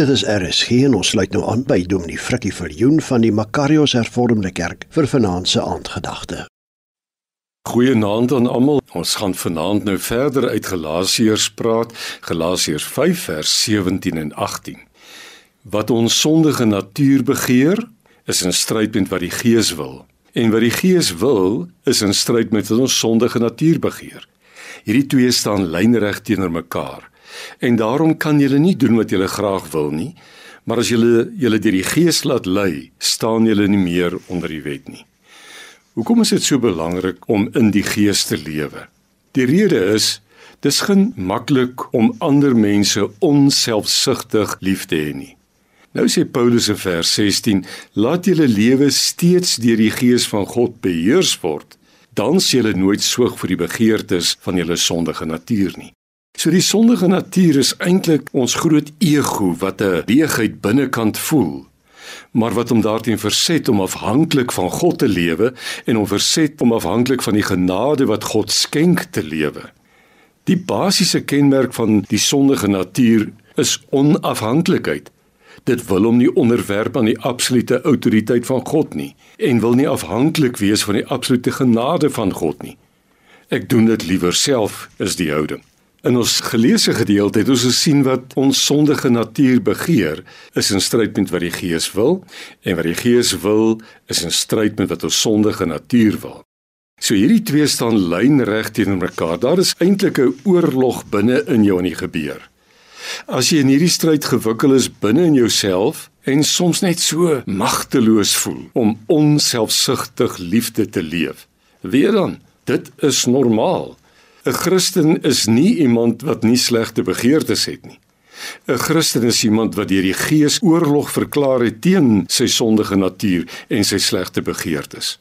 Dit is RSG en ons sluit nou aan by Dominee Frikkie Viljoen van die Makarios Hervormde Kerk vir vanaand se aandgedagte. Goeienaand aan almal. Ons gaan vanaand nou verder uit Galasiërs praat, Galasiërs 5 vers 17 en 18. Wat ons sondige natuur begeer, is in stryd met wat die Gees wil. En wat die Gees wil, is in stryd met wat ons sondige natuur begeer. Hierdie twee staan lynreg teenoor mekaar. En daarom kan julle nie doen wat julle graag wil nie, maar as julle julle deur die Gees laat lei, staan julle nie meer onder die wet nie. Hoekom is dit so belangrik om in die Gees te lewe? Die rede is dis geen maklik om ander mense onselfsugtig lief te hê nie. Nou sê Paulus in vers 16: "Laat julle lewe steeds deur die Gees van God beheers word, dan sal julle nooit soog vir die begeertes van julle sondige natuur nie." So die sondige natuur is eintlik ons groot ego wat 'n leegheid binnekant voel, maar wat hom daarteen verset om afhanklik van God te lewe en om verset om afhanklik van die genade wat God skenk te lewe. Die basiese kenmerk van die sondige natuur is onafhanklikheid. Dit wil hom nie onderwerp aan die absolute autoriteit van God nie en wil nie afhanklik wees van die absolute genade van God nie. Ek doen dit liewer self, is die houding. In ons geleesde gedeelte het ons gesien wat ons sondige natuur begeer, is in stryd met wat die Gees wil, en wat die Gees wil, is in stryd met wat ons sondige natuur wil. So hierdie twee staan lynreg teenoor mekaar. Daar is eintlik 'n oorlog binne in jou in die gebeur. As jy in hierdie stryd gewikkeld is binne in jouself en soms net so magteloos voel om onselfsugtig liefde te leef, weet dan, dit is normaal. 'n Christen is nie iemand wat nie slegte begeertes het nie. 'n Christen is iemand wat deur die Gees oorlog verklaar het teen sy sondige natuur en sy slegte begeertes.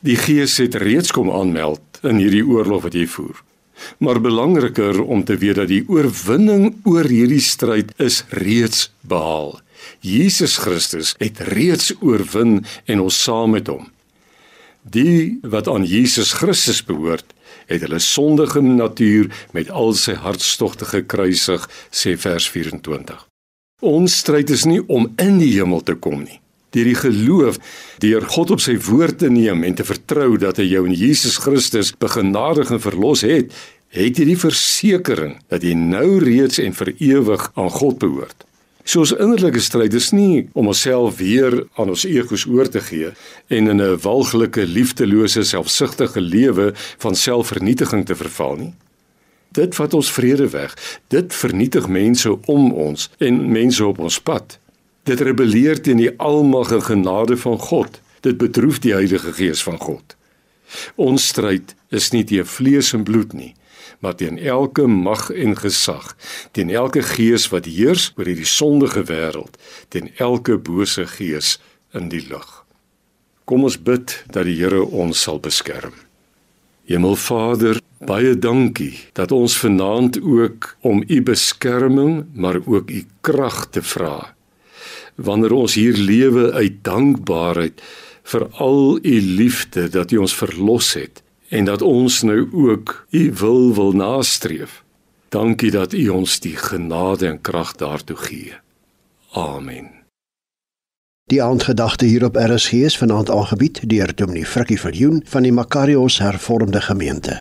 Die Gees het reeds kom aanmeld in hierdie oorlog wat jy voer. Maar belangriker om te weet dat die oorwinning oor hierdie stryd is reeds behaal. Jesus Christus het reeds oorwin en ons saam met hom. Die wat aan Jesus Christus behoort, het hulle sondige natuur met al sy hartstogte gekruisig, sê vers 24. Ons stryd is nie om in die hemel te kom nie. Deur die geloof, deur God op sy woord te neem en te vertrou dat hy jou in Jesus Christus begenadig en verlos het, het jy die versekering dat jy nou reeds en vir ewig aan God behoort. So ons innerlike stryd is nie om onsself weer aan ons egos oor te gee en in 'n walglike, liefdelose, selfsugtige lewe van selfvernietiging te verval nie. Dit vat ons vrede weg. Dit vernietig mense om ons en mense op ons pad. Dit rebelleer teen die almagtige genade van God. Dit bedroef die Heilige Gees van God. Ons stryd is nie teen vlees en bloed nie, maar teen elke mag en gesag, teen elke gees wat heers oor hierdie sondige wêreld, teen elke bose gees in die lug. Kom ons bid dat die Here ons sal beskerm. Hemelvader, baie dankie dat ons vanaand ook om u beskerming, maar ook u krag te vra. Wanneer ons hier lewe uit dankbaarheid vir al u liefde dat u ons verlos het en dat ons nou ook u wil wil nastreef. Dankie dat u ons die genade en krag daartoe gee. Amen. Die aandgedagte hier op RSG is vanaand aangebied deur Dominee Frikkie Viljoen van die Makarios Hervormde Gemeente.